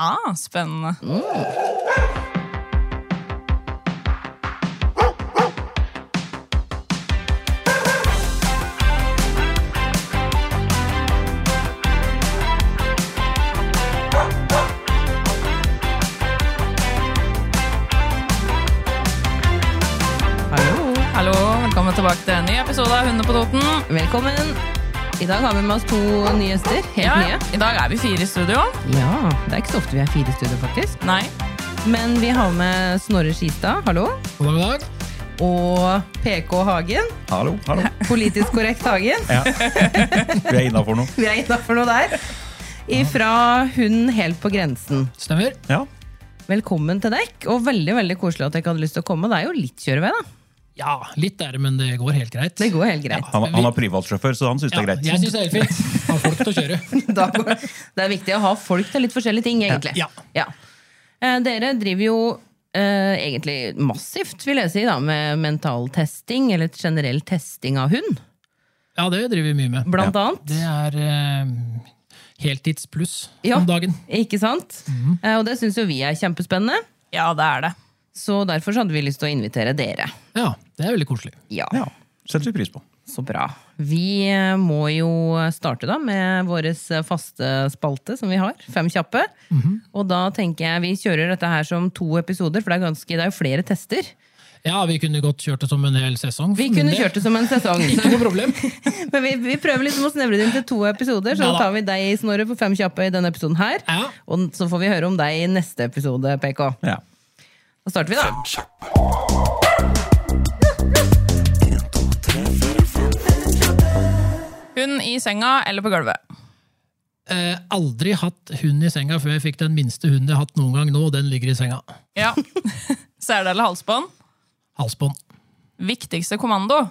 Ah, spennende. Hallo, velkommen tilbake til en ny episode av Hundene på Toten. Velkommen. I dag har vi med oss to nye gjester. Helt Ja, nye. I dag er vi fire i studio. Ja, Det er ikke så ofte vi er fire i studio, faktisk. Nei. Men vi har med Snorre Skistad, hallo. God dag. Og PK Hagen. Hallo, hallo. Politisk korrekt Hagen. ja. Vi er innafor noe. Vi er innafor noe der. Ifra Hun helt på grensen. Stemmer. Ja. Velkommen til dekk, og veldig veldig koselig at dere hadde lyst til å komme. Det er jo litt kjørevei, da. Ja, litt er det, men det går helt greit. Det går helt greit. Han, han har privatsjåfør, så han syns det er greit. jeg syns det er helt fint. Ha folk til å kjøre. Da går, det er viktig å ha folk til litt forskjellige ting, egentlig. Ja. ja. dere driver jo eh, egentlig massivt, vil jeg si, da, med mental testing, eller generell testing av hund, Ja, det driver vi mye med. blant annet. Det er eh, heltidspluss Ja. om dagen. Ikke sant? Eh, og det syns jo vi er kjempespennende, Ja, det er det. Så derfor så hadde vi lyst til å invitere dere. Ja, det er veldig koselig. Ja, Ja, setter vi pris på. så bra. Vi eh, må jo starte da med vår faste spalte som vi har, Fem kjappe. Og da tenker jeg vi kjører dette her som to episoder, for det er, ganske, det er jo flere tester. Ja, vi kunne godt kjørt det som en hel sesong. Vi kunne kjørt det som en sesong. Ikke noe problem. Men vi, vi prøver liksom å snevre det inn til to episoder, så Ja da da. tar vi deg, Snorre, for fem kjappe i denne episoden her. Ja. Og så får vi høre om deg i neste episode, PK. Ja. Da starter vi, da. Kjappe. Hund i senga eller på gulvet. Eh, aldri hatt hund i senga før jeg fikk den minste hunden jeg har hatt noen gang nå. og Den ligger i senga. Ja. Sele eller halsbånd. Halsbånd. Viktigste kommando.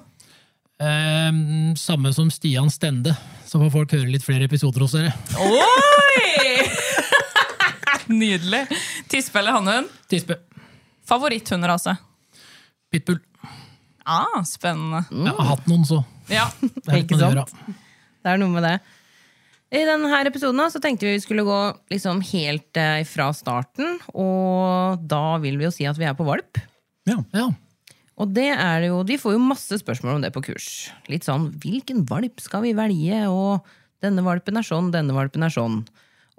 Eh, samme som Stian Stende. Så får folk høre litt flere episoder hos dere. Oi! Nydelig. Tispe eller hannhund. Tispe. Favoritthundrase. Pitbull. Ah, spennende. Jeg har hatt noen, så. Ja. Det er Ikke sant? Det er noe med det. I denne episoden så tenkte vi vi skulle gå liksom helt eh, fra starten, og da vil vi jo si at vi er på valp. ja. Ja. Og det er det jo, de får jo masse spørsmål om det på kurs. Litt sånn 'hvilken valp skal vi velge', og 'denne valpen er sånn, denne valpen er sånn'.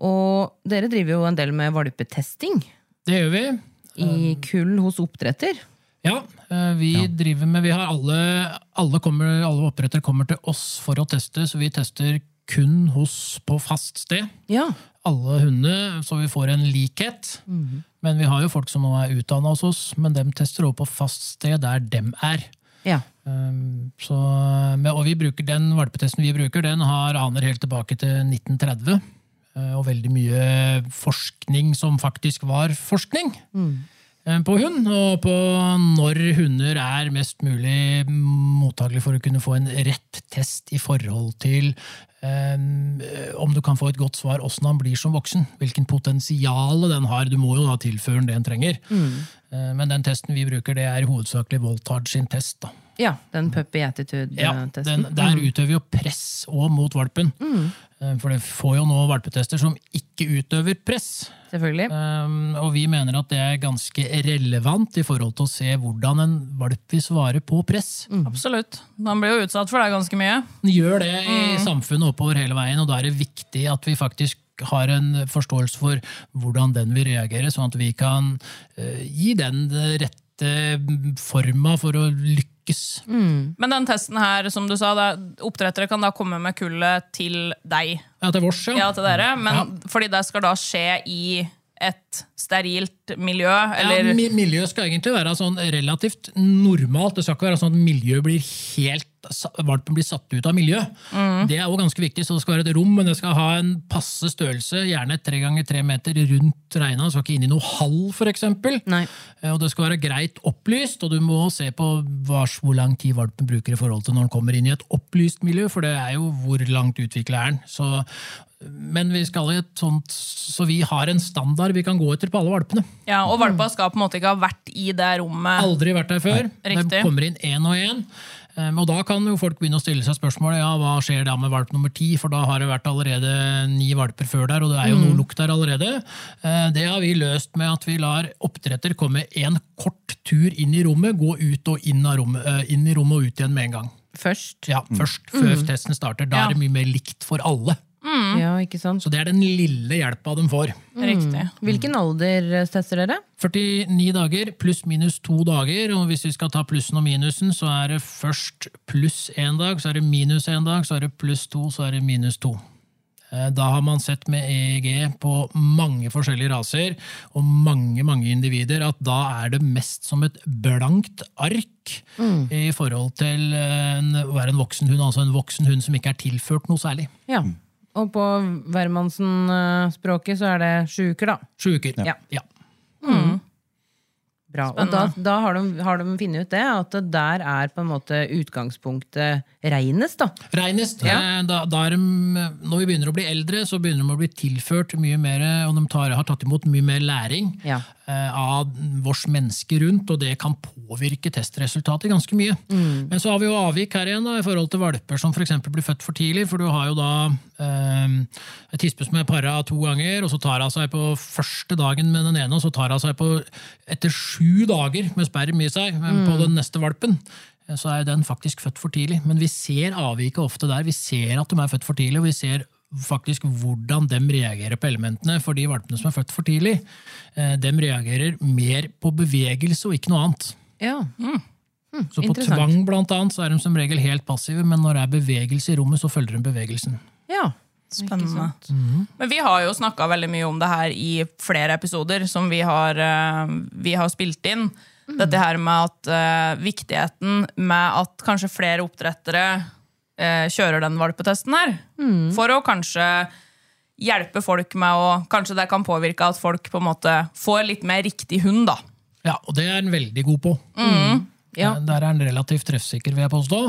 Og dere driver jo en del med valpetesting Det gjør vi. I kull hos oppdretter. Ja, vi vi driver med Vi har alle alle, kommer, alle oppdrettere kommer til oss for å teste, så vi tester kun hos på fast sted. Ja. Alle hundene, så vi får en likhet. Men vi har jo folk som nå er utdanna hos oss, men dem tester også på fast sted der dem er. ja. Um, Så, og vi bruker den valpetesten vi bruker, den har aner helt tilbake til 1930. eh, Og veldig mye forskning som faktisk var forskning mm. på hund. Og på når hunder er mest mulig mottagelige for å kunne få en rett test i forhold til Um, om du kan få et godt svar åssen han blir som voksen. Hvilken potensial den har. Du må jo da tilføre den det en trenger. Eh, Men den testen vi bruker, det er hovedsakelig Voltage sin test. da. ja, den puppy attitude-testen. den, Der utøver vi jo press òg mot valpen. Eh, For det får jo nå valpetester som ikke utøver press. Selvfølgelig. Um, og vi mener at det er ganske relevant i forhold til å se hvordan en valp vil svare på press. Absolutt. Man blir jo utsatt for det ganske mye. Den gjør det i samfunnet oppover hele veien, og da er det viktig at vi faktisk har en forståelse for hvordan den vil reagere, sånn at vi kan uh, gi den det rette forma for å lykkes. Men den testen her, som du sa, er- oppdrettere kan da komme med kullet til deg. Ja, til vårs, Ja, til dere. Men fordi det skal da skje i et sterilt miljø, eller Ja, mi- miljøet skal egentlig være sånn relativt normalt. Det skal ikke være sånn at miljøet blir helt valpen blir satt ut av miljø. Det er jo ganske viktig, så det skal være et rom, men det skal ha en passe størrelse, gjerne tre ganger tre meter rundt reina. Det skal ikke inn i noe hall, eksempel. Eh, Og det skal være greit opplyst, og du må se på hvor lang tid valpen bruker i forhold til når den kommer inn i et opplyst miljø, for det er jo hvor langt utvikla er den. Så, men vi skal i et sånt, så vi har en standard vi kan gå etter på alle valpene. Ja, Og valpa skal på en måte ikke ha vært i det rommet. Aldri vært der før. Riktig. De kommer inn én og én. Um, og da kan jo folk begynne å stille seg spørsmålet ja, hva skjer da med valp nummer ti, for da har det vært allerede ni valper før der, og det er jo noe lukt der allerede. Eh, det har vi løst med at vi lar oppdretter komme en kort tur inn i rommet, gå ut og inn, rommet, eh, inn i rommet og ut igjen med en gang. Først. Ja, Først, før testen starter. Da Ja. er det mye mer likt for alle. Ja, ikke sant? Så det er den lille hjelpa de får. Riktig. Hvilken alder eh, tester dere? 49 dager pluss minus to dager, og hvis vi skal ta plussen og minusen, så er det først pluss én dag, så er det minus én dag, så er det pluss to, så er det minus to. Eh, Da har man sett med EEG på mange forskjellige raser og mange mange individer at da er det mest som et blankt ark i forhold til en, å være en voksen hund, altså en voksen hund som ikke er tilført noe særlig. Ja. Og på hvermannsen-språket så er det sju uker, da. Sju uker. Ja. ja. Bra. Og da, da har, de, har de funnet ut det, at det der er på en måte utgangspunktet reinest, da. Reinest. Ja. eh, Da, da er de, når vi begynner å bli eldre, så begynner de å bli tilført mye mer, og de tar, har tatt imot mye mer læring Ja. Eh, av vårs menneske rundt, og det kan påvirke testresultatet ganske mye. Mm. Men så har vi jo avvik her igjen da, i forhold til valper som f.eks. blir født for tidlig, for du har jo da eh, et tispe som er para to ganger, og så tar hun seg på første dagen med den ene, og så tar hun seg på etter sju dager med sperm i seg men på den neste valpen. eh, Så er den faktisk født for tidlig. Men vi ser avviket ofte der. Vi ser at de er født for tidlig, og vi ser faktisk hvordan de reagerer på elementene. For de valpene som er født for tidlig, eh, de reagerer mer på bevegelse og ikke noe annet. Ja. Så på tvang blant annet, så er de som regel helt passive, men når det er bevegelse i rommet, så følger de bevegelsen. ja. Spennende. Men vi har jo snakka veldig mye om det her i flere episoder som vi har, eh, vi har spilt inn. Dette her med at uh, viktigheten med at kanskje flere oppdrettere kjører den valpetesten her. For å kanskje hjelpe folk med å Kanskje det kan påvirke at folk på en måte får litt mer riktig hund, da. Ja, og det er den veldig god på. Ja. Eh, Der er den relativt treffsikker, vil jeg påstå.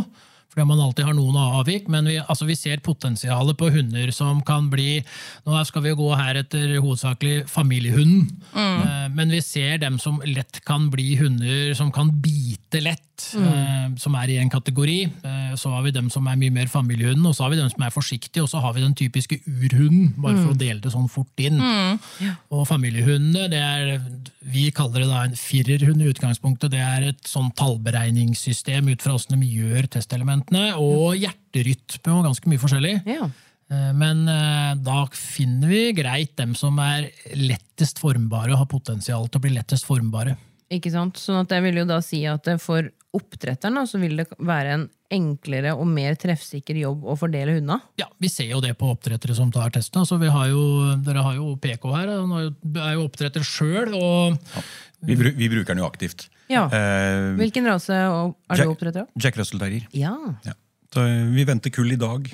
Fordi man alltid har noen avvik, men vi, altså vi ser potensialet på hunder som kan bli Nå skal vi gå her etter hovedsakelig familiehunden, eh, men vi ser dem som lett kan bli hunder som kan bite lett, eh, som er i en kategori. Eh, Så har vi dem som er mye mer familiehunden, og så har vi dem som er forsiktige, og så har vi den typiske urhunden, bare for å dele det sånn fort inn. Og familiehundene, det er, vi kaller det da en firerhund i utgangspunktet. Det er et sånn tallberegningssystem ut fra hvordan de gjør testelementene, og hjerterytme og ganske mye forskjellig. ja. Eh, Men eh, da finner vi greit dem som er lettest formbare og har potensial til å bli lettest formbare. Ikke sant? Sånn at jeg vil jo da si at for oppdretteren da, så vil det være en enklere og mer treffsikker jobb å fordele hundene. Ja, Vi ser jo det på oppdrettere som tar testen. Altså, vi har jo, dere har jo PK her, han er jo- er oppdretter sjøl. Ja, Vi, vi bruker den jo aktivt. Ja. Eh, Hvilken rase er du oppdretter av? Jack Russell Terrier. Ja. Ja. Så eh, vi venter kull i dag.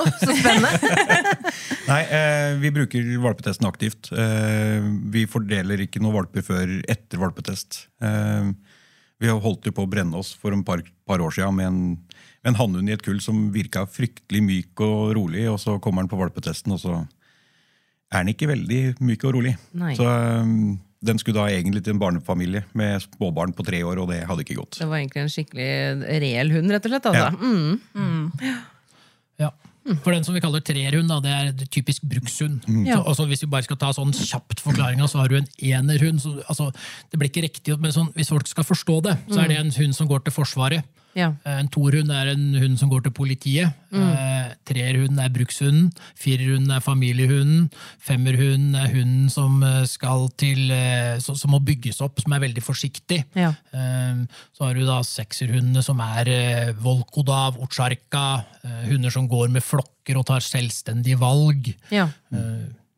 Oh, så spennende! Nei, eh, vi bruker valpetesten aktivt. Eh, vi fordeler ikke noen valper før etter valpetest. Eh, vi har holdt jo på å brenne oss for en par, par år siden med en, med en hannhund i et kull som virka fryktelig myk og rolig, og så kommer han på valpetesten, og så er han ikke veldig myk og rolig. Nei. Så eh, den skulle da egentlig til en barnefamilie med småbarn på tre år, og det hadde ikke gått. Det var egentlig en skikkelig reell hund, rett og slett. Altså. Ja. Mm. Ja. For den som vi kaller trerhund, da, det er typisk brukshund. Ja. Så, altså, hvis vi bare skal ta sånn kjapt forklaringa, så har du en enerhund. Så, altså, det blir ikke riktig, men sånn, Hvis folk skal forstå det, så er det en hund som går til Forsvaret. Ja. En torhund er en hund som går til politiet. Mm. Treerhunden er brukshunden. Firerhunden er familiehunden. Femmerhunden er hunden som eh, skal til eh, som må bygges opp, som er veldig forsiktig. Ja. Eh, Så har du da sekserhundene som er eh, Volkodav, Otsjarka, eh, hunder som går med flokker og tar selvstendige valg. Ja.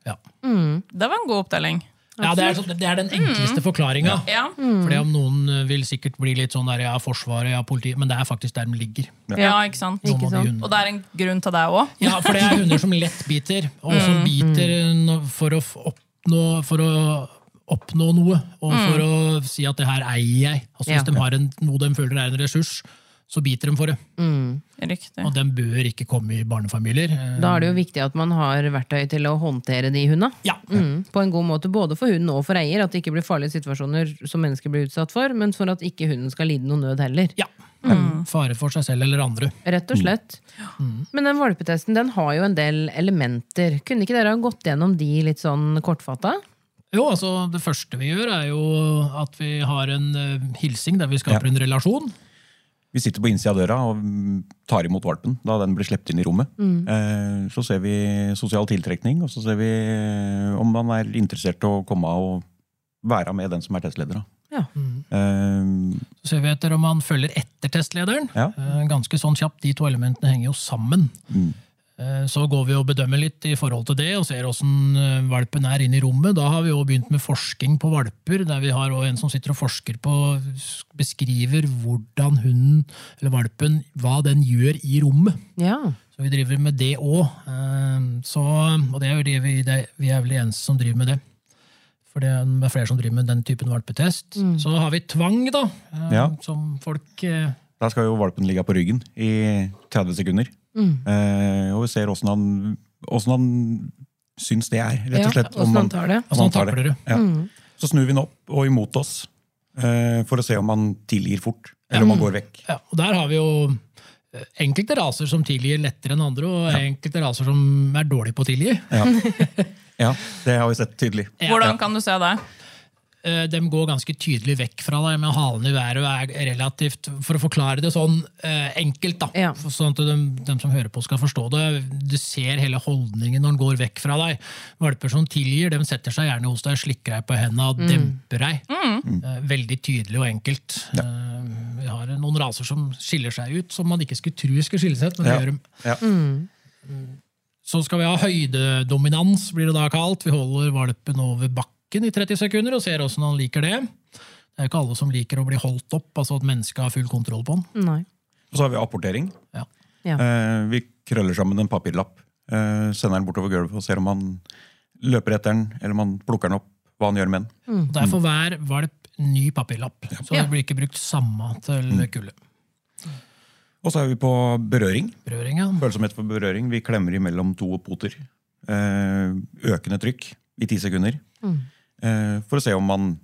ja. Mm. Det var en god opptelling. Ja, det er, sånn- det er den enkleste forklaringa. Ja. Fordi om noen eh, vil sikkert bli litt sånn der, ja, Forsvaret, ja, politiet, men det er faktisk der de ligger. ja, ikke sant? Ikke sant? Og det er en grunn til det òg. Ja, for det er hunder som lett biter, og som biter for å oppnå, for å oppnå noe, og for å si at det her eier jeg. Altså Ja. Hvis de har en, noe de føler er en ressurs, så biter de for det. Riktig. Og den bør ikke komme i barnefamilier. Da er det jo viktig at man har verktøy til å håndtere de hundene. Ja. Mm, på en god måte, både for hunden og for eier. At det ikke blir farlige situasjoner som mennesker blir utsatt for, men for at ikke hunden skal lide noe nød heller. ja. Fare for seg selv eller andre. Rett og slett. Men den valpetesten den har jo en del elementer. Kunne ikke dere ha gått gjennom de litt sånn kortfatta? Jo, altså Det første vi gjør, er jo at vi har en uh, hilsing der vi skaper Ja. en relasjon. Vi sitter på innsida av døra og mm, tar imot valpen da den blir sluppet inn i rommet. Eh, Så ser vi sosial tiltrekning, og så ser vi eh, om man er interessert i å komme av og være med den som er testleder. da. Ja. Eh, Så ser vi etter om han følger etter testlederen. Ja. Eh, Ganske sånn kjapt. De to elementene henger jo sammen. Eh, Så går vi og bedømmer litt i forhold til det, og ser åssen eh, valpen er inne i rommet. Da har vi jo begynt med forskning på valper, der vi har en som sitter og forsker på Beskriver hvordan hunden, eller valpen, hva den gjør i rommet. ja. Så vi driver med det òg. Og det er jo det vi, det, vi er vel de eneste som driver med det. For det er flere som driver med den typen valpetest. Så har vi tvang, da. eh, Ja. Som folk eh, Da skal jo valpen ligge på ryggen i 30 sekunder. Eh, og vi ser åssen han, hvordan han syns det er, rett og slett. hvordan Om han tar det. Han, han tar det. Ja. Så snur vi den opp og imot oss eh, for å se om han tilgir fort, eller om han går vekk. Ja, og der har vi jo eh, enkelte raser som tilgir lettere enn andre, og enkelte raser som er dårlige på å tilgi. Ja. ja, det har vi sett tydelig. Hvordan kan du se det? Eh, De går ganske tydelig vekk fra deg med halen i været og er relativt For å forklare det sånn eh, enkelt, da, Ja. sånn at de, de som hører på, skal forstå det. Du ser hele holdningen når den går vekk fra deg. Valper som tilgir, de setter seg gjerne hos deg, slikker deg på hendene og demper deg. Eh, Veldig tydelig og enkelt. Eh, Vi har noen raser som skiller seg ut, som man ikke skulle tro skulle skille seg ut, men det Ja. gjør de. Ja. Så skal vi ha høydedominans, blir det da kalt. Vi holder valpen over bakken i 30 sekunder og ser åssen han liker det. Det er ikke alle som liker å bli holdt opp, altså at mennesket har full kontroll på den. Nei. Og så har vi apportering. Ja. Ja. Eh, vi krøller sammen en papirlapp, eh, sender den bortover gulvet og ser om han løper etter den, eller om han plukker den opp, hva han gjør med den. Det er for hver valp ny papirlapp, så det blir ikke brukt samme til kulde. Og så er vi på berøring. Berøring, ja. Følsomhet for berøring. Vi klemmer imellom to poter. Eh, økende trykk i ti sekunder. Eh, for å se om man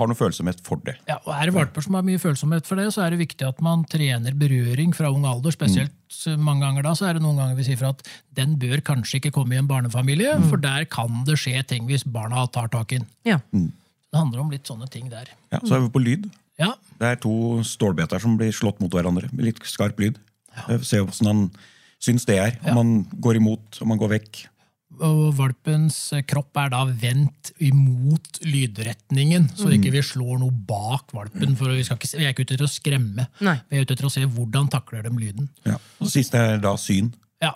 har noe følsomhet for det. Ja, og Er det valper som har mye følsomhet for det, så er det viktig at man trener berøring fra ung alder. Spesielt mange ganger da, så er det noen ganger vi sier fra at den bør kanskje ikke komme i en barnefamilie, for der kan det skje ting hvis barna tar tak i den. Ja. Det handler om litt sånne ting der. Ja, så er vi på lyd. Ja, Det er to stålbeter som blir slått mot hverandre med litt skarp lyd. Ja. Se hvordan han syns det er. Om han går imot, om han går vekk. Og valpens kropp er da vendt imot lydretningen, så ikke vi slår noe bak valpen. for Vi, skal ikke, vi er ikke ute etter å skremme, Nei. vi er ute etter å se hvordan takler de lyden. Ja. Og siste er da syn. Ja,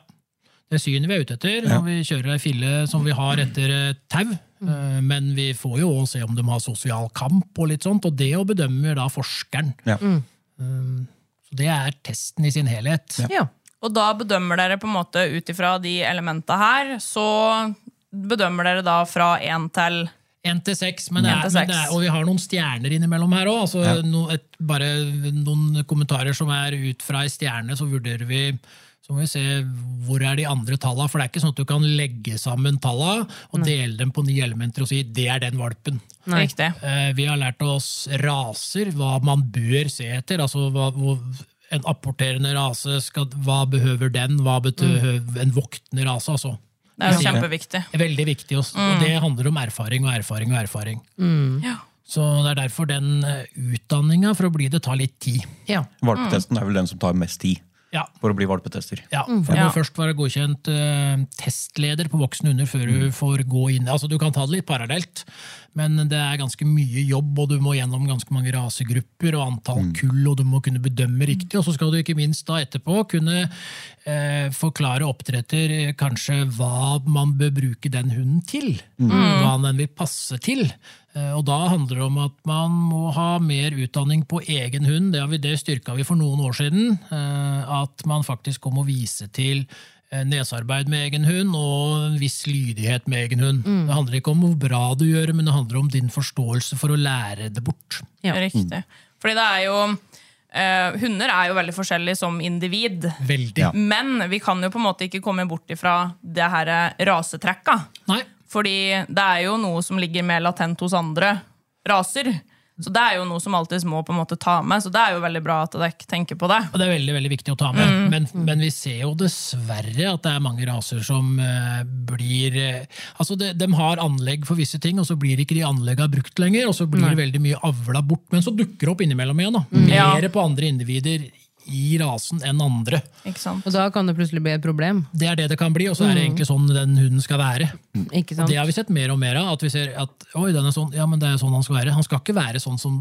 Det er synet vi er ute etter Ja. vi kjører ei fille som vi har etter eh, tau. Eh, Men vi får jo også se om de har sosial kamp, og litt sånt, og det bedømmer da forskeren. Ja. Så Det er testen i sin helhet. ja. Og da bedømmer dere på en måte ut ifra de elementa her, så bedømmer dere da fra én til Én til seks, og vi har noen stjerner innimellom her òg. Altså, Ja. no, bare noen kommentarer som er ut fra ei stjerne, så vurderer vi så må vi se hvor er de andre tallene. For det er ikke sånn at du kan legge sammen tallene og dele dem på ni elementer og si det er den valpen. Riktig. Eh, Vi har lært oss raser, hva man bør se etter. altså hva, hvor En apporterende rase, skal, hva behøver den? Hva behøver en voktende rase? altså. Det er jo kjempeviktig. Det er veldig viktig, også, og det handler om erfaring og erfaring og erfaring. Ja. Så det er derfor den eh, utdanninga for å bli det tar litt tid. ja. Valpetesten er vel den som tar mest tid. Ja. for å bli valpetester. Ja, for du Ja. må først være godkjent uh, testleder på voksne hunder før du får gå inn. Altså, Du kan ta det litt parallelt, men det er ganske mye jobb, og du må gjennom ganske mange rasegrupper og antall kull, og du må kunne bedømme riktig. Og så skal du ikke minst da etterpå kunne uh, forklare oppdretter eh, kanskje hva man bør bruke den hunden til. Hva den vil passe til. Eh, Og da handler det om at man må ha mer utdanning på egen hund. Det, har vi, det styrka vi for noen år siden. eh, At man faktisk må vise til nesarbeid nesearbeid med egen hund og en viss lydighet med egen hund. Det handler ikke om hvor bra du gjør det, men det handler om din forståelse for å lære det bort. Ja. Riktig. Fordi det er jo Uh, Hunder er jo veldig forskjellige som individ. Veldig. Men vi kan jo på en måte ikke komme bort ifra det her eh, rasetrekka. Nei, Fordi det er jo noe som ligger mer latent hos andre raser. Så det er jo noe som alltid må på en måte ta med. Så det er jo veldig bra at dere tenker på det. Og det er veldig veldig viktig å ta med. Men, men vi ser jo dessverre at det er mange raser som uh, blir uh, Altså, de, de har anlegg for visse ting, og så blir ikke de anleggene brukt lenger. Og så blir det veldig mye avla bort, men så dukker det opp innimellom igjen. da. Mm. Mer på andre individer i rasen enn andre. Ikke sant? Og da kan det plutselig bli et problem. Det er det det kan bli, og så er det egentlig sånn den hunden skal være. Ikke sant? Det har vi sett mer og mer av. At vi ser at oi, den er sånn, ja, men det er sånn han skal være. Han skal ikke være sånn som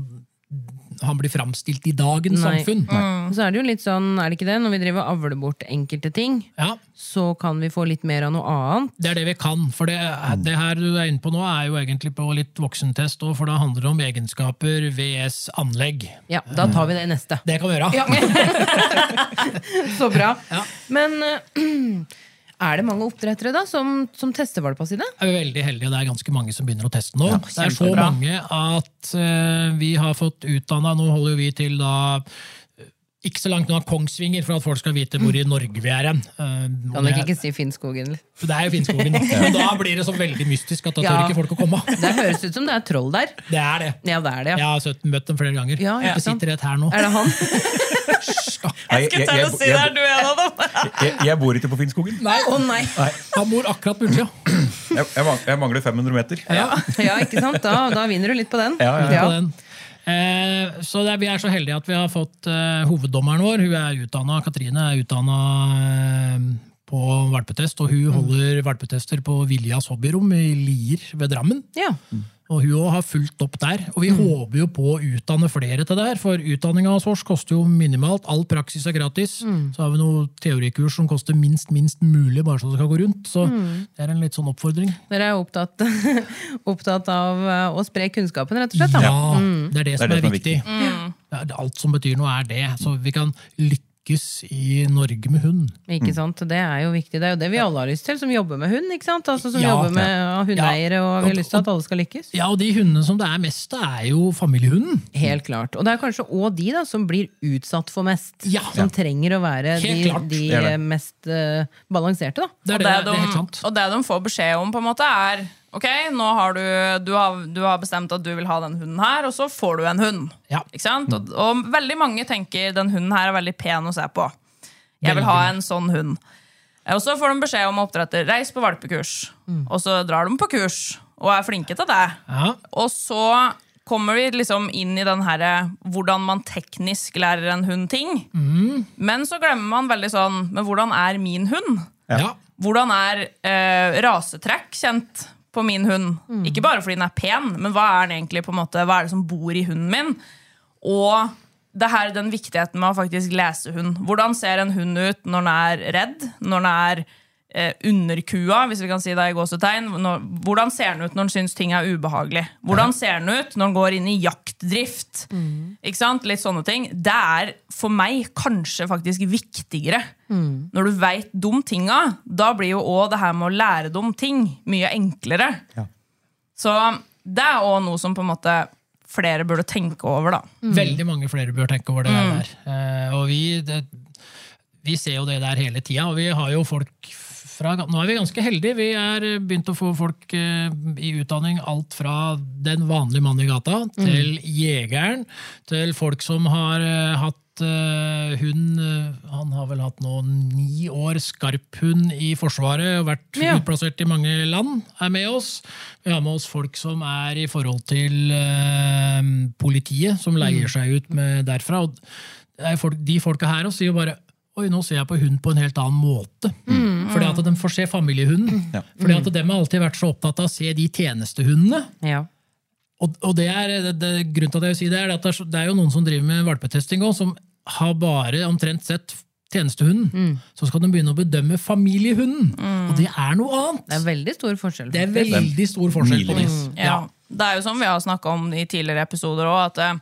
han blir framstilt i dagens Nei. samfunn. Mm. så er det jo litt sånn, er det ikke det, når vi driver og avler bort enkelte ting, Ja, så kan vi få litt mer av noe annet. Det er det vi kan. For det, det her du er inne på nå, er jo egentlig på litt voksentest, òg, for da handler det om egenskaper VS anlegg. Ja, da tar vi det i neste. Det kan vi gjøre. Så bra. Ja. Men er det mange oppdrettere da, som, som tester valpa sine? er vi veldig heldige, og det er ganske mange som begynner å teste nå. det er så mange at uh, vi har fått utdanna Nå holder vi til da ikke så langt unna Kongsvinger, for at folk skal vite hvor i Norge vi er hen. Uh, Kan dere ikke si Finnskogen? det er jo Finnskogen, da. men da blir det så veldig mystisk at da tør Ja. ikke folk å komme. Det høres ut som det er troll der. Det er det. Ja, det er det, Jeg har søtt, møtt dem flere ganger. Ja, ikke jeg sitter rett her nå. Er det han? Jeg, skulle Til å si det er du en av dem! jeg, jeg bor ikke på Finnskogen. Nei, Å nei! Han bor akkurat på utsida. Jeg, jeg, mangler 500 meter. Ja. Ja, ikke sant? Da, da vinner du litt på den. Ja, ja, på den. Eh, så det, vi er så heldige at vi har fått eh, hoveddommeren vår. Hun er utdanna, Katrine er utdanna eh, på valpetest, og hun holder valpetester på Viljas hobbyrom i Lier ved Drammen. Ja. Og hun også har fulgt opp der. Og vi håper jo på å utdanne flere til det her, for utdanninga hos oss koster jo minimalt. All praksis er gratis. Så har vi noen teorikurs som koster minst minst mulig, bare så det skal gå rundt. Så det er en litt sånn oppfordring. Dere er opptatt, opptatt av eh, å spre kunnskapen, rett og slett? Da. Ja, det er det, som, det er som er viktig. Ja, det- alt som betyr noe, er det. Så vi kan lykkes i Norge med hund. Ikke sant? Det er jo viktig. Det er jo det vi alle har lyst til, som jobber med hund. ikke sant? Altså Som Ja. jobber med ja, hundeeiere, og vi har lyst til at alle skal lykkes. Ja, og de hundene som det er mest av, er jo familiehunden. Helt klart. Og det er kanskje òg de da, som blir utsatt for mest. Ja. Som trenger å være Helt de, de Det det. mest uh, balanserte. da. Det er, Og det, det, det er helt de, sant. og det de får beskjed om, på en måte, er Ok, nå har du, du, har, du har bestemt at du vil ha den hunden her, og så får du en hund. Ja. Ikke sant? Og, og veldig mange tenker den hunden her er veldig pen å se på. Jeg vil ha en sånn hund. Og så får de beskjed om oppdretter. Reis på valpekurs. Og så drar de på kurs og er flinke til det. Ja. Og så kommer vi liksom inn i den her hvordan man teknisk lærer en hund ting. Men så glemmer man veldig sånn Men hvordan er min hund? Ja. Hvordan er eh, rasetrekk kjent på min hund? Ikke bare fordi den er pen, men hva er den egentlig på en måte, hva er det som bor i hunden min? Og det her, den viktigheten med å faktisk lese hund. Hvordan ser en hund ut når den er redd? Når den er underkua, hvis vi kan si det i gåsetegn? Når, hvordan ser den ut når den syns ting er ubehagelig? Hvordan ser den ut når den går inn i jaktdrift? Ikke sant? Litt sånne ting. Det er for meg kanskje faktisk viktigere. Når du veit de tinga, da blir jo òg det her med å lære dem ting mye enklere. Ja. Så det er òg noe som på en måte flere burde tenke over, da. Veldig mange flere bør tenke over det der. Eh, og vi, det, vi ser jo det der hele tida, og vi har jo folk fra Nå er vi ganske heldige. Vi er begynt å få folk eh, i utdanning alt fra den vanlige mannen i gata til jegeren, til folk som har eh, hatt hun eh, Han har vel hatt nå ni år skarphund i Forsvaret og vært Ja. utplassert i mange land, er med oss. Vi har med oss folk som er i forhold til eh, politiet, som leier seg ut med derfra. Og folk, de folka her også sier jo bare Oi, nå ser jeg på hund på en helt annen måte. Fordi at de får se familiehunden. Ja. Fordi at de har alltid vært så opptatt av å se de tjenestehundene. Ja. Og, og det er, det, det, grunnen til at jeg vil si det, er at det er, jo noen som driver med valpetesting òg, som har bare omtrent sett tjenestehunden. Så skal de begynne å bedømme familiehunden. Og det er noe annet. Det er veldig stor forskjell. Det er veldig stor forskjell på det. Milevis. Ja. Det er jo som vi har snakka om i tidligere episoder òg, at eh,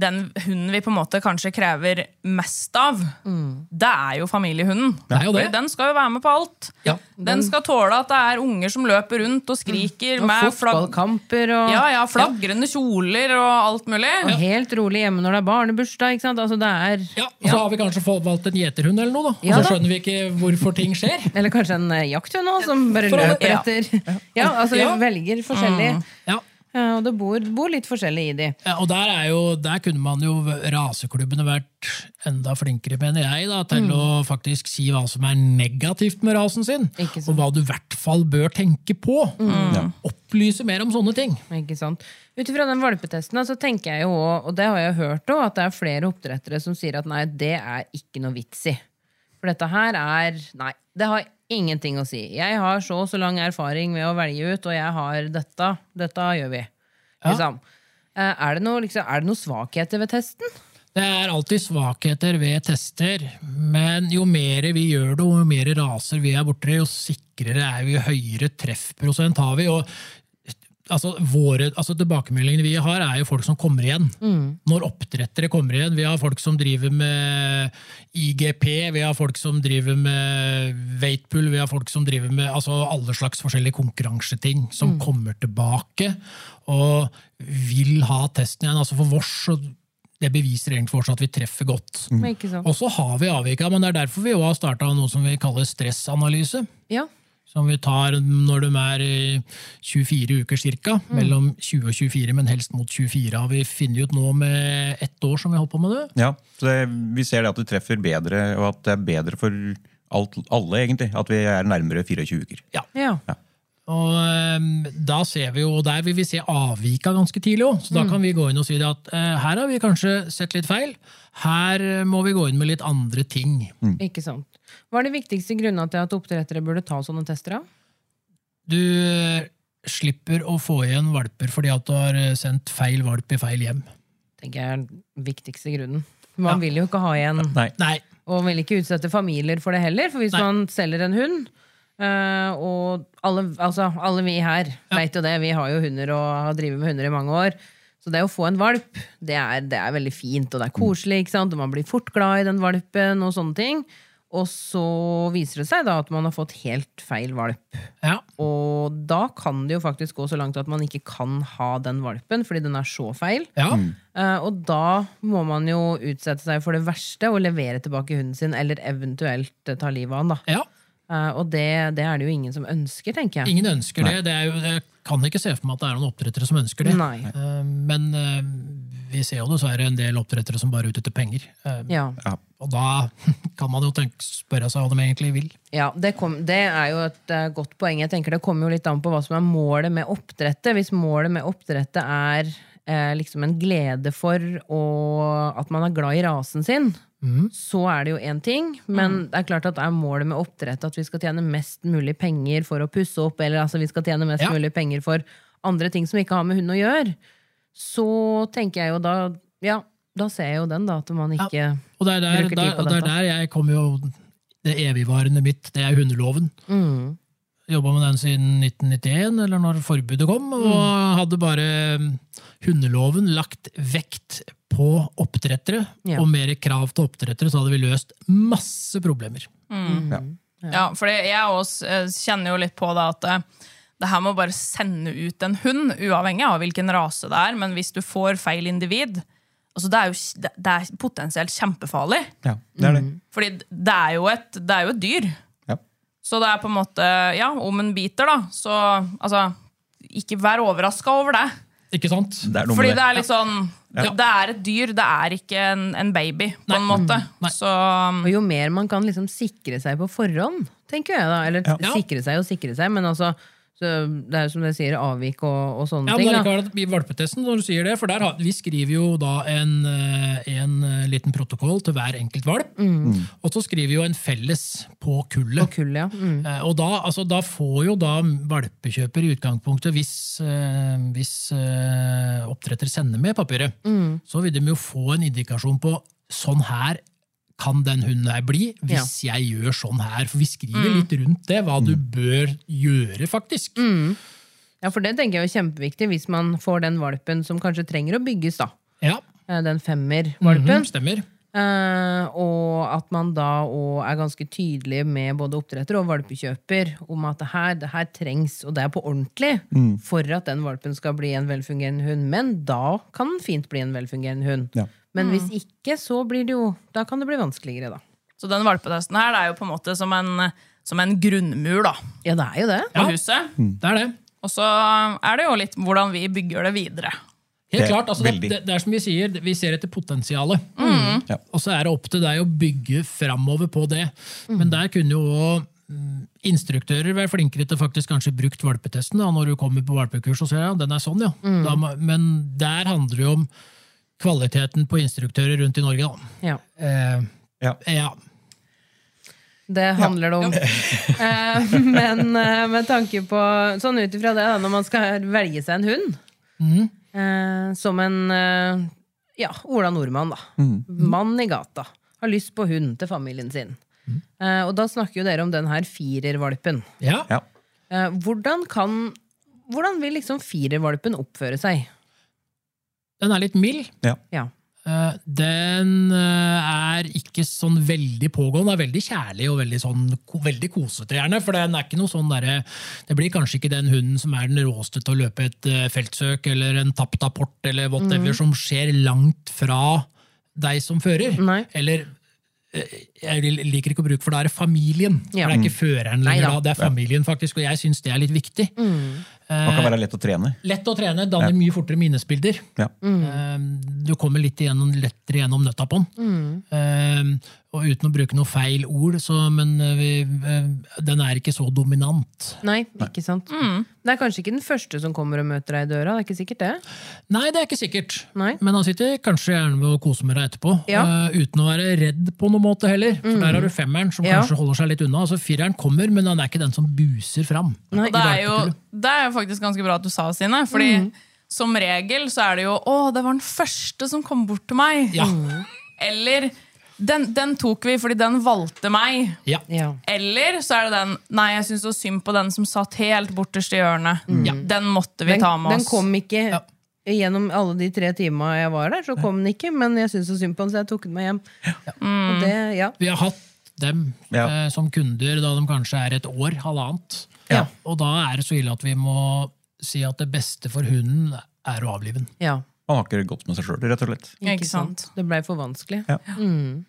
den hunden vi på en måte kanskje krever mest av, det er jo familiehunden. Det er jo det. Den skal jo være med på alt. Ja. Den skal tåle at det er unger som løper rundt og skriker Og med fotballkamper og Ja, ja, flagrende kjoler og alt mulig. Og helt rolig hjemme når det er barnebursdag. ikke sant? Altså, det er, Ja, og så har vi kanskje valgt en gjeterhund eller noe, da. Og Ja så da. skjønner vi ikke hvorfor ting skjer. Eller kanskje en jakthund også, som bare For løper ja. etter. Ja, altså Vi velger forskjellig, Ja. Ja, og det bor, bor litt forskjellig i de. Ja, og der, er jo, der kunne man jo raseklubbene vært enda flinkere, mener jeg, da, til å faktisk si hva som er negativt med rasen sin. Og hva du i hvert fall bør tenke på. Opplyse mer om sånne ting. Ikke sant? Ut ifra den valpetesten så tenker jeg jo og det har jeg hørt òg, at det er flere oppdrettere som sier at nei, det er ikke noe vits i. For dette her er Nei, det har ingenting å si. Jeg har så og så lang erfaring med å velge ut, og jeg har dette. Dette gjør vi. Liksom. Ja. Er det noe, liksom, er det noe svakheter ved testen? Det er alltid svakheter ved tester, men jo mer vi gjør det, og jo mer raser vi er borti, jo sikrere er vi, jo høyere treffprosent har vi. og altså, våre, altså Tilbakemeldingene vi har, er jo folk som kommer igjen. Når oppdrettere kommer igjen. Vi har folk som driver med IGP, vi har folk som driver med weightpool, vi har folk som driver med altså, alle slags forskjellige konkurranseting, som kommer tilbake og vil ha testen igjen. Altså For vårs så det beviser egentlig for oss at vi treffer godt. Sant? Og så har vi avvika, men det er derfor vi har starta noe som vi kaller stressanalyse. Ja. Som vi tar når de er 24 uker ca. Mellom 20 og 24, men helst mot 24. Har vi funnet ut nå med ett år som vi holder holdt på med det? Ja, så det, Vi ser det at det treffer bedre, og at det er bedre for alt, alle, egentlig. At vi er nærmere 24 uker. Ja. ja. Og um, da ser vi jo, Der vil vi se avvika ganske tidlig òg. Så da kan vi gå inn og si det at uh, her har vi kanskje sett litt feil. Her må vi gå inn med litt andre ting. Ikke sant. Hva er de viktigste grunnene til at oppdrettere burde ta sånne tester? av? Du eh, slipper å få igjen valper fordi at du har eh, sendt feil valp i feil hjem. tenker jeg er den viktigste grunnen. Man vil jo ikke ha igjen Nei. Nei, Og vil ikke utsette familier for det heller. For hvis Nei. man selger en hund eh, Og alle, altså, alle vi her vet jo det. Vi har jo hunder og har drevet med hunder i mange år. Så det å få en valp, det er, det er veldig fint, og det er koselig. ikke sant? Og man blir fort glad i den valpen, og sånne ting. Og så viser det seg da at man har fått helt feil valp. ja. Og da kan det jo faktisk gå så langt at man ikke kan ha den valpen, fordi den er så feil. ja. Uh, og da må man jo utsette seg for det verste og levere tilbake hunden sin, eller eventuelt eh, ta livet av den. da. ja. Eh, og det, det er det jo ingen som ønsker, tenker jeg. Ingen ønsker det. det er jo, jeg kan ikke se for meg at det er noen oppdrettere som ønsker det. Nei. Eh, Men eh, vi ser jo dessverre en del oppdrettere som bare er ute etter penger. Ja, Ja. Og da kan man jo tenke, spørre seg hva de egentlig vil. ja det, kom, det er jo et godt poeng. Jeg tenker Det kommer jo litt an på hva som er målet med oppdrettet. Hvis målet med oppdrettet er liksom en glede for og at man er glad i rasen sin, så er det jo én ting. Men det er klart at er målet med oppdrett at vi skal tjene mest mulig penger for å pusse opp, eller altså vi skal tjene mest Ja. mulig penger for andre ting som ikke har med hund å gjøre, så tenker jeg jo da Ja, da ser jeg jo den, da. At man ikke Og det er der, Bruker tid der, dette og det er der jeg kommer jo Det evigvarende mitt, det er hundeloven. mm, Jobba med den siden 1991, eller når forbudet kom, og Mm. hadde bare mm, hundeloven lagt vekt på oppdrettere, Ja. og mer krav til oppdrettere, så hadde vi løst masse problemer. Ja, for jeg også eh, kjenner jo litt på det at eh, det her med å bare sende ut en hund, uavhengig av hvilken rase det er, men hvis du får feil individ altså det, er jo, det- det er potensielt kjempefarlig. Ja, det er det. Fordi det er jo et, det er jo et dyr. Ja. Så det er på en måte Ja, om en biter, da, så altså Ikke vær overraska over det. Ikke sant? Det er Fordi det er litt sånn Ja. Det er et dyr, det er ikke en, en baby, på en måte. Nei. Så Og jo mer man kan liksom sikre seg på forhånd, tenker jeg da. Eller Ja. sikre seg og sikre seg, men altså Så det er som dere sier, avvik og, og sånne Ja, men ting. Da. I valpetesten, når du sier det, for der har, vi skriver jo da en, eh, en eh, liten protokoll til hver enkelt valp. Og så skriver vi jo en felles på kullet. På kullet ja. Mm. Eh, Og da, altså, da får jo da valpekjøper i utgangspunktet, hvis, hvis oppdretter sender med papiret, så vil de jo få en indikasjon på sånn her kan den hunden her bli, hvis jeg gjør sånn her. For vi skriver litt rundt det, hva du bør gjøre, faktisk. Ja, for det tenker jeg er kjempeviktig hvis man får den valpen som kanskje trenger å bygges, da. Ja, Eh, Den femmer-valpen. -hmm, stemmer. Uh, og at man da òg er ganske tydelig med både oppdretter og valpekjøper om at det her, det her trengs, og det er på ordentlig, for at den valpen skal bli en velfungerende hund. Men da kan den fint bli en velfungerende hund. Ja. Men hvis ikke, så blir det jo Da kan det bli vanskeligere, da. Så den valpetesten her det er jo på en måte som en, som en grunnmur da, Ja, det er jo det. på Ja. huset. Det er det. Og så er det jo litt hvordan vi bygger det videre. Helt Det- klart, altså det, det, det er som vi sier, vi ser etter potensialet. Ja. Og så er det opp til deg å bygge framover på det. Men der kunne jo mm, instruktører være flinkere til faktisk kanskje brukt valpetesten da, når du kommer på valpekurs og ser ja, den er sånn, ja. Da, men der handler det jo om kvaliteten på instruktører rundt i Norge. Da. Ja. Eh, Ja. ja. Det handler det om. Eh, men eh, med tanke på Sånn ut ifra det, da, når man skal velge seg en hund eh, Som en eh, ja, Ola Nordmann, da. Mann i gata. Har lyst på hund til familien sin. Eh, og da snakker jo dere om den her firervalpen. ja. Ja. Eh, hvordan kan Hvordan vil liksom firervalpen oppføre seg? Den er litt mild. Ja. Ja. Eh, Den eh, er ikke sånn veldig pågående, er veldig kjærlig og veldig, sånn, ko- veldig kosete, gjerne. For den er ikke noe sånn derre Det blir kanskje ikke den hunden som er den råeste til å løpe et eh, feltsøk eller en tapt apport eller whatever, som skjer langt fra deg som fører. Nei. Eller jeg liker ikke å bruke, for da er det familien. Ja. For det er ikke føreren lenger, da, det er familien, faktisk. Og jeg syns det er litt viktig. Man kan være lett å trene. Lett å trene, danner mye fortere minnesbilder. Ja. Mm. Du kommer litt igjennom, lettere gjennom nøtta på den. Eh, og uten å bruke noe feil ord, så, men eh, vi, eh, den er ikke så dominant. Nei, ikke sant? Det er kanskje ikke den første som kommer og møter deg i døra. Det er ikke sikkert det. Nei, det er ikke sikkert. Nei. Men han sitter kanskje gjerne ved å kose med deg etterpå. Ja. Uh, uten å være redd på noen måte heller. For der har du femmeren, som Ja. kanskje holder seg litt unna. Altså Fireren kommer, men han er ikke den som buser fram. Nei. Det er, jo, det er jo faktisk ganske bra at du sa, Sine. Fordi som regel så er det jo 'Å, det var den første som kom bort til meg'. Ja. Eller den, 'Den tok vi fordi den valgte meg'. Ja. Ja. Eller så er det den 'Nei, jeg syns så synd på den som satt helt borterst i hjørnet'. Den måtte vi Den, ta med oss. den kom ikke Ja. gjennom alle de tre timene jeg var der, så kom den ikke, men jeg syntes så synd på den, så jeg tok den med hjem. Og det, ja. Vi har hatt dem Ja. eh, som kunder da de kanskje er et år, halvannet. Ja. Og da er det så ille at vi må si at det beste for hunden er å avlive den. ja. Han har ikke gått med seg sjøl, rett og slett. Ikke sant. Det blei for vanskelig. Ja. Mm.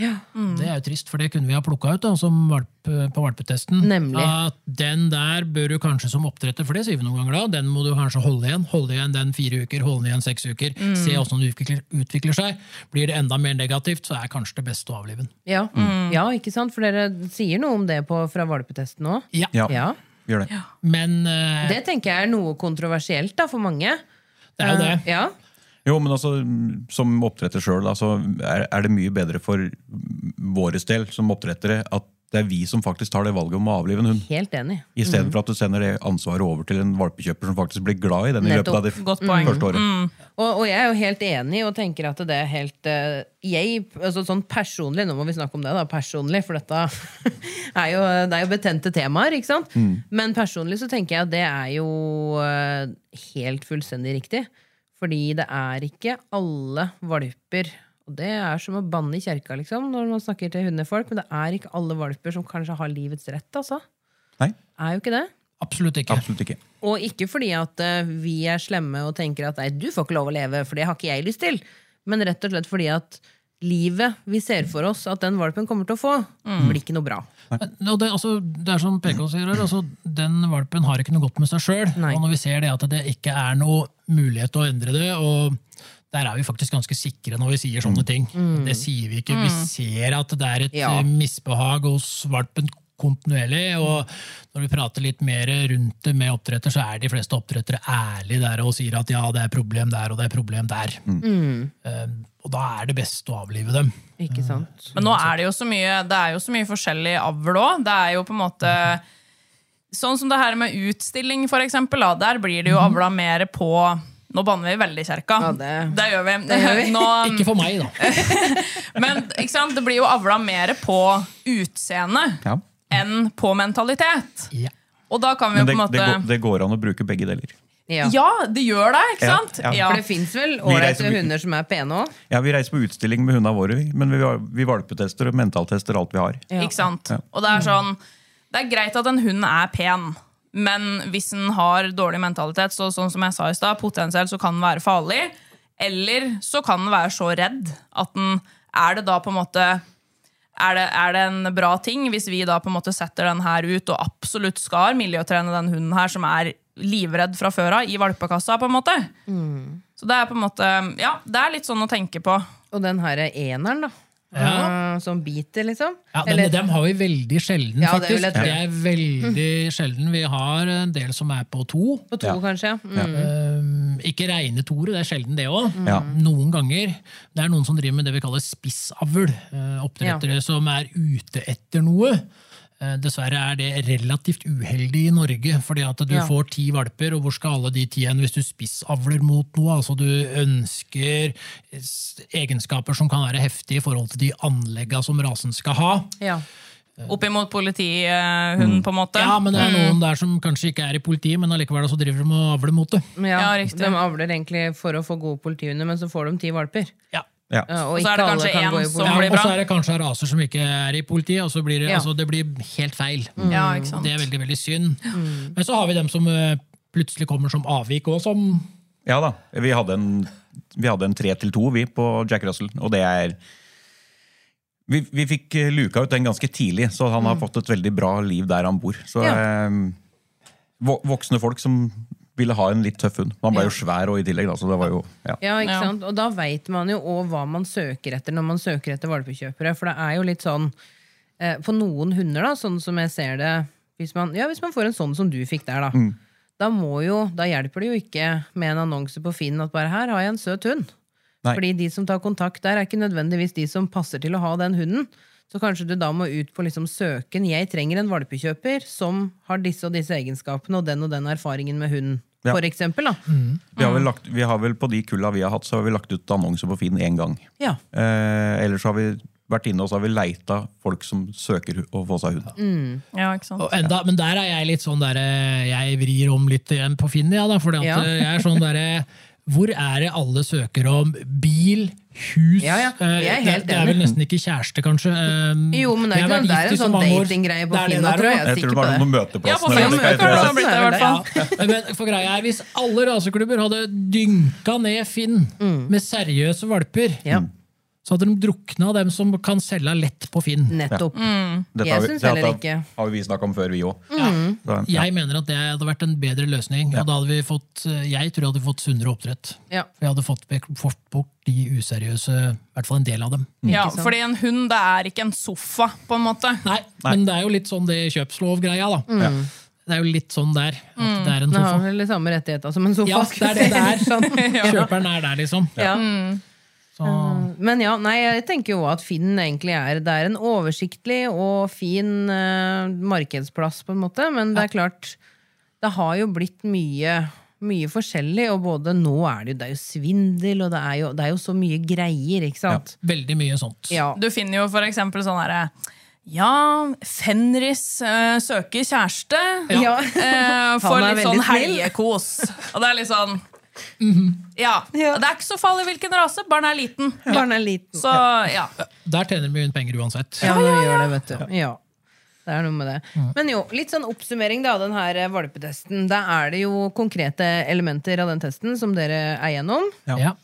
Ja. Det er jo trist, for det kunne vi ha plukka ut da, som valp, på valpetesten. Nemlig. At den der bør du kanskje som oppdretter, for det sier vi noen ganger da, den må du kanskje holde igjen. Holde igjen den fire uker, holde igjen seks uker. Se åssen den utvikler, utvikler seg. Blir det enda mer negativt, så er kanskje det beste å avlive den. Ja. ja, ikke sant? For dere sier noe om det på, fra valpetesten òg. Ja. Ja, Ja. gjør det. Men uh, Det tenker jeg er noe kontroversielt da, for mange. det er jo det. Uh, Ja. Jo, men altså, Som oppdretter sjøl er, er det mye bedre for vår del som oppdrettere at det er vi som faktisk tar det valget om å avlive en hund. Helt enig. Istedenfor at du sender det ansvaret over til en valpekjøper som faktisk blir glad i den i løpet av det første året. Og, og jeg er jo helt enig og tenker at det er helt uh, Jeg, altså sånn personlig, nå må vi snakke om det, da, personlig, for dette er jo, det er jo betente temaer, ikke sant? Men personlig så tenker jeg at det er jo uh, helt fullstendig riktig. Fordi det er ikke alle valper Og det er som å banne i kjerka, liksom, når man snakker til hundefolk, men det er ikke alle valper som kanskje har livets rett, altså. Nei, Er jo ikke det. Absolutt ikke. absolutt ikke. Og ikke fordi at eh, vi er slemme og tenker at nei, du får ikke lov å leve, for det har ikke jeg lyst til. Men rett og slett fordi at livet vi ser for oss at den valpen kommer til å få, blir ikke noe bra. Og det, altså, det er som PK sier her, altså, den valpen har ikke noe godt med seg sjøl. Og når vi ser det at det ikke er noe mulighet til å endre det, og der er vi faktisk ganske sikre når vi sier sånne ting. Det sier vi ikke. Vi ser at det er et Ja. eh, misbehag hos valpen kontinuerlig. Og når vi prater litt mer rundt det med oppdretter, så er de fleste oppdrettere ærlige der og sier at ja, det er problem der og det er problem der. Eh, Og da er det best å avlive dem. Ikke sant? Men nå er det jo så mye, det er jo så mye forskjellig avl òg. Det er jo på en måte Sånn som det her med utstilling, for eksempel. Da, der blir det jo avla mer på Nå banner vi veldig i kjerka. Ja, det- gjør vi. gjør vi. Nå, Ikke for meg, da. men ikke sant? det blir jo avla mer på utseende Ja. Enn på mentalitet. Ja. Og da kan vi Men jo på en måte det, går, det går an å bruke begge deler. Ja. Ja, det gjør det, ikke sant? ja. For det fins vel ålreite hunder som er pene òg? Ja, Vi reiser på utstilling med hundene våre, men vi, vi valpetester og mentaltester alt vi har. Ikke sant? Ja. Og det er sånn Det er greit at en hund er pen, men hvis den har dårlig mentalitet, så sånn som jeg sa i stad, potensielt så kan den være farlig. Eller så kan den være så redd at den Er det da på en måte er det, er det en bra ting hvis vi da på en måte setter den her ut og absolutt skal miljøtrene den hunden her som er livredd fra før av, i valpekassa? på en måte? Så det er på en måte Ja, det er litt sånn å tenke på. Og den her eneren, da. Ja. Eh, Som biter, liksom. Ja, men Eller- dem har vi veldig sjelden, Ja, faktisk. Det. Det er veldig sjelden. Vi har en del som er på to. på to, Ja. kanskje. Mm. Um, ikke reine toere, det er sjelden det òg. Ja. Noen ganger. Det er noen som driver med det vi kaller spissavl. Uh, oppdrettere som er ute etter noe. Eh, Dessverre er det relativt uheldig i Norge, fordi at du Ja. får ti valper, og hvor skal alle de ti hen hvis du spissavler mot noe? Altså du ønsker egenskaper som kan være heftige i forhold til de anlegga som rasen skal ha. Ja. Oppimot politihunden, på en måte. Ja, men det er noen der som kanskje ikke er i politiet, men allikevel så driver de og avler mot det. Ja, Ja, riktig. De avler egentlig for å få gode politihunder, men så får de ti valper. Ja. Ja. Ja, Og så er det kanskje en som Ja, blir og så er det kanskje raser som ikke er i politiet, og så blir det, Ja. altså, det blir helt feil. Ja, ikke sant? Det er veldig, veldig synd. Men så har vi dem som eh, plutselig kommer som avvik òg, som Ja da. Vi hadde en, vi hadde en 3 til 2 vi på Jack Russell, og det er vi, vi fikk eh, luka ut den ganske tidlig, så han har fått et veldig bra liv der han bor. Så Ja. eh, Voksne folk som ville ha en litt tøff hund. Man ble jo svær og i tillegg, da, så det var jo ja. Ja, ikke sant? Og da veit man jo òg hva man søker etter når man søker etter valpekjøpere. For det er jo litt sånn eh, På noen hunder, da, sånn som jeg ser det Hvis man, ja, hvis man får en sånn som du fikk der, da. Da, må jo, da hjelper det jo ikke med en annonse på Finn at bare her har jeg en søt hund. Nei. Fordi de som tar kontakt der, er ikke nødvendigvis de som passer til å ha den hunden. Så kanskje du da må ut på liksom søken. Jeg trenger en valpekjøper som har disse og disse egenskapene og den og den erfaringen med hunden. Ja. For eksempel, da. Vi, har vel lagt, vi har vel På de kulla vi har hatt, så har vi lagt ut annonser på Finn én gang. Ja. Eh, ellers har vi vært inne og så har vi leita folk som søker å få seg hund. Ja, ikke sant? og enda, Men der er jeg litt sånn der, eh, Jeg vrir om litt igjen på Finn, ja, da, fordi at Ja. eh, jeg er sånn derre Hvor er det alle søker om bil, hus Ja, ja, eh, jeg er det, helt det er vel nesten ikke kjæreste, kanskje. eh, Jo, men det er, ikke, det er en sånn datinggreie på Finn. jeg. Jeg Jeg tror det var noen møteplasser. Ja, møteplasser. Men, for greia er, Hvis alle raseklubber hadde dynka ned Finn med seriøse valper, Mm. Ja, så hadde de drukna dem som kan selge lett på Finn. nettopp. Dette Jeg har vi- syns det heller har- ikke. har vi snakka om før, vi òg. Jeg mener at det hadde vært en bedre løsning. Og da hadde vi fått, jeg tror jeg hadde fått sunnere oppdrett. Ja. For hadde fått, fått bort de useriøse, i hvert fall en del av dem. Ja, fordi en hund det er ikke en sofa, på en måte. Nei, men det er jo litt sånn det kjøpslovgreia, da. Mm. Det er jo litt sånn der. At det er en sofa. Den har vel de samme rettigheter som en sofa. Ja, det er det det er. Sånn. Kjøperen er der, liksom. Ja. Så, Men ja, nei, jeg tenker jo at Finn egentlig er Det er en oversiktlig og fin uh, markedsplass, på en måte. Men det er klart, det har jo blitt mye, mye forskjellig. Og både nå er det jo, det er jo svindel, og det er jo, det er jo så mye greier, ikke sant? veldig mye sånt. Ja. Du finner jo for eksempel sånn herre Ja, Fenris eh, søker kjæreste. Ja. Eh, for litt sånn helgekos. Og det er litt sånn ja. Ja. Det er ikke så farlig hvilken rase, barn er liten. Barnet er liten. Så ja. Der tjener vi mye penger uansett. Ja, det gjør det, vet du. Ja. Det er noe med det. Men jo, litt sånn oppsummering da, av den her eh, valpetesten. Da er det jo konkrete elementer av den testen som dere er gjennom. Ja.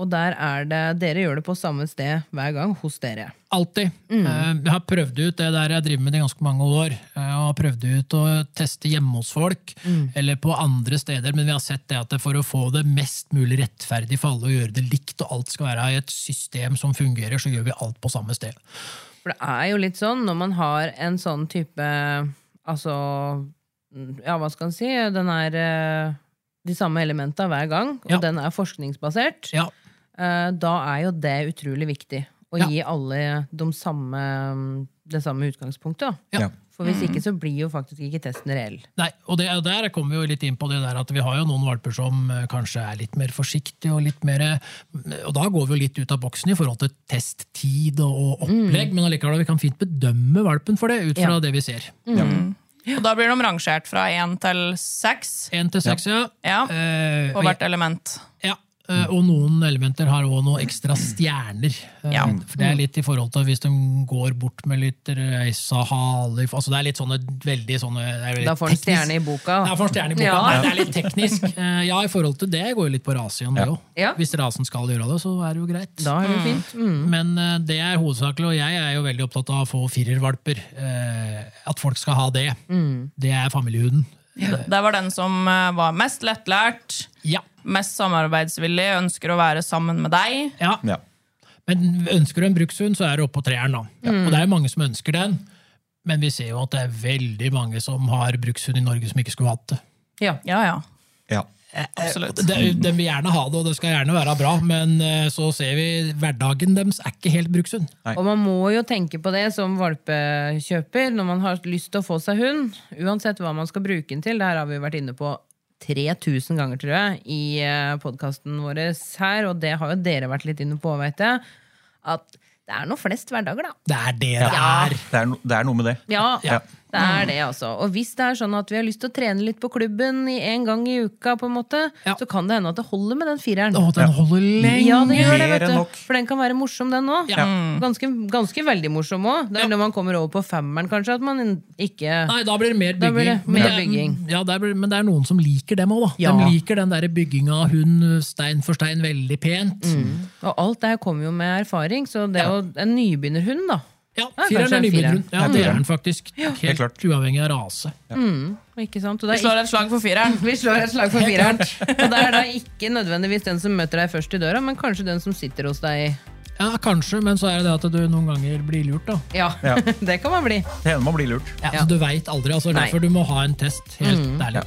Og der er det, dere gjør det på samme sted hver gang hos dere. Alltid. Mm. Eh, Jeg har prøvd ut det der jeg driver med det i ganske mange år. Jeg har prøvd ut å teste hjemme hos folk, Mm. eller på andre steder, men vi har sett det at for å få det mest mulig rettferdig for alle og gjøre det likt, og alt skal være i et system som fungerer, så gjør vi alt på samme sted. For det er jo litt sånn når man har en sånn type Altså, ja, hva skal en si? Den er eh, de samme elementa hver gang, og Ja. den er forskningsbasert. Ja. Eh, Da er jo det utrolig viktig. Å Ja. gi alle de samme, det samme utgangspunktet. Da. Ja. For hvis ikke så blir jo faktisk ikke testen reell. Nei, og det, der kommer vi jo litt inn på det der at vi har jo noen valper som eh, kanskje er litt mer forsiktige og litt mer Og da går vi jo litt ut av boksen i forhold til testtid og, og opplegg, men allikevel vi kan fint bedømme valpen for det ut fra Ja. det vi ser. Og da blir de rangert fra én til seks Én til seks, ja. ja, Eh, på hvert element. Ja, og noen elementer har òg noen ekstra stjerner. Eh, Ja. For Det er litt i forhold til hvis de går bort med litt reisa haler altså Det er litt sånne veldig sånne det er litt Da får han stjerne i boka. Da får en stjerne i boka. Ja. Nei, det er litt teknisk. Eh, Ja, i forhold til det går jo litt på rasen, det òg. Ja. Hvis rasen skal gjøre det, så er det jo greit. Da er det jo fint. Mm. Men eh, det er hovedsakelig, og jeg er jo veldig opptatt av å få firervalper. eh, At folk skal ha det. Mm. Det er familiehunden. Det var den som eh, var mest lettlært, Ja. mest samarbeidsvillig, ønsker å være sammen med deg. ja. Ja. Men ønsker du en brukshund, så er det oppe på treeren. da. Mm. Og det er mange som ønsker den. Men vi ser jo at det er veldig mange som har brukshund i Norge som ikke skulle hatt det. Ja. Ja, ja. Ja. Absolutt. De, de vil gjerne ha det, og det skal gjerne være bra, men eh, så ser vi hverdagen deres er ikke helt brukshund. Og man må jo tenke på det som valpekjøper når man har lyst til å få seg hund. Uansett hva man skal bruke den til. Det her har vi vært inne på 3000 ganger, tror jeg, i podkasten vår her. Og det har jo dere vært litt inne på, veit jeg. At det er nå flest hverdager, da. Det er det det Ja. er. Det, er no, det er noe med det. Ja, Ja. Det er det, altså. Og hvis det er sånn at vi har lyst til å trene litt på klubben i en gang i uka, på en måte, Ja. så kan det hende at det holder med den fireren. Å, den holder lenge! Ja, det gjør det, vet du. For den kan være morsom, den òg. Ja. Ganske, ganske veldig morsom òg. Det er Ja. når man kommer over på femmeren, kanskje, at man ikke Nei, da blir det mer bygging. blir det mer er- bygging. Ja, det er, men det er noen som liker dem òg, da. Ja. De liker den der bygginga hund stein for stein veldig pent. Og alt det her kommer jo med erfaring, så det er jo en nybegynnerhund, da. Ja, Ja, Fireren er en nybegynnerhund. Ja, det er den faktisk. Helt. Helt uavhengig av rase. Ikke sant? Og Vi det er slår et slag for fireren. Vi slår et slag for fireren. Og det er da ikke nødvendigvis den som møter deg først i døra, men kanskje den som sitter hos deg. Ja, kanskje, men så er det det at du noen ganger blir lurt, da. Ja, Ja. det kan man bli. Det hender man blir lurt. Ja, Ja. Så du veit aldri. altså Nei. Derfor du må ha en test. Helt ærlig.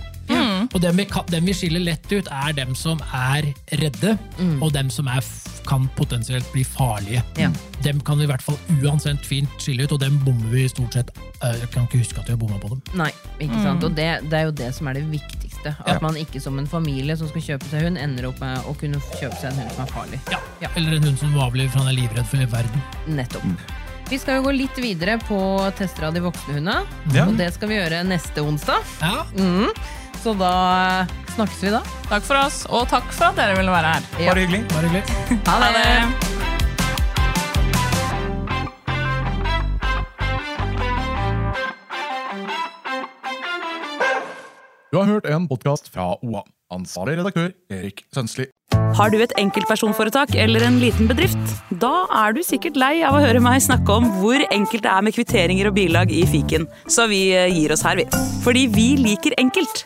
Og dem vi, dem vi skiller lett ut, er dem som er redde, og dem som er, kan potensielt bli farlige. Ja. Dem kan vi i hvert fall uansett fint skille ut, og dem bommer vi stort sett. eh, Jeg kan ikke huske at vi har bomma på dem. Nei, ikke sant? Og det, det er jo det som er det viktigste. At Ja. man ikke som en familie som skal kjøpe seg hund, ender opp med å kunne kjøpe seg en hund som er farlig. Ja. Ja. Eller en hund som avliver for han er livredd for verden. Nettopp. Vi skal jo gå litt videre på tester av de voksne hundene. Ja. Og det skal vi gjøre neste onsdag. Ja, Mm. Så da snakkes vi da. Takk for oss, og takk for at dere ville være her. Ja. Bare hyggelig. bare hyggelig. Ha Ha det! det! Du har hørt en podkast fra OA. Ansvarlig redaktør Erik Sønsli. Har du et enkeltpersonforetak eller en liten bedrift? Da er du sikkert lei av å høre meg snakke om hvor enkelt det er med kvitteringer og bilag i fiken, så vi eh, gir oss her, vi. Fordi vi liker enkelt.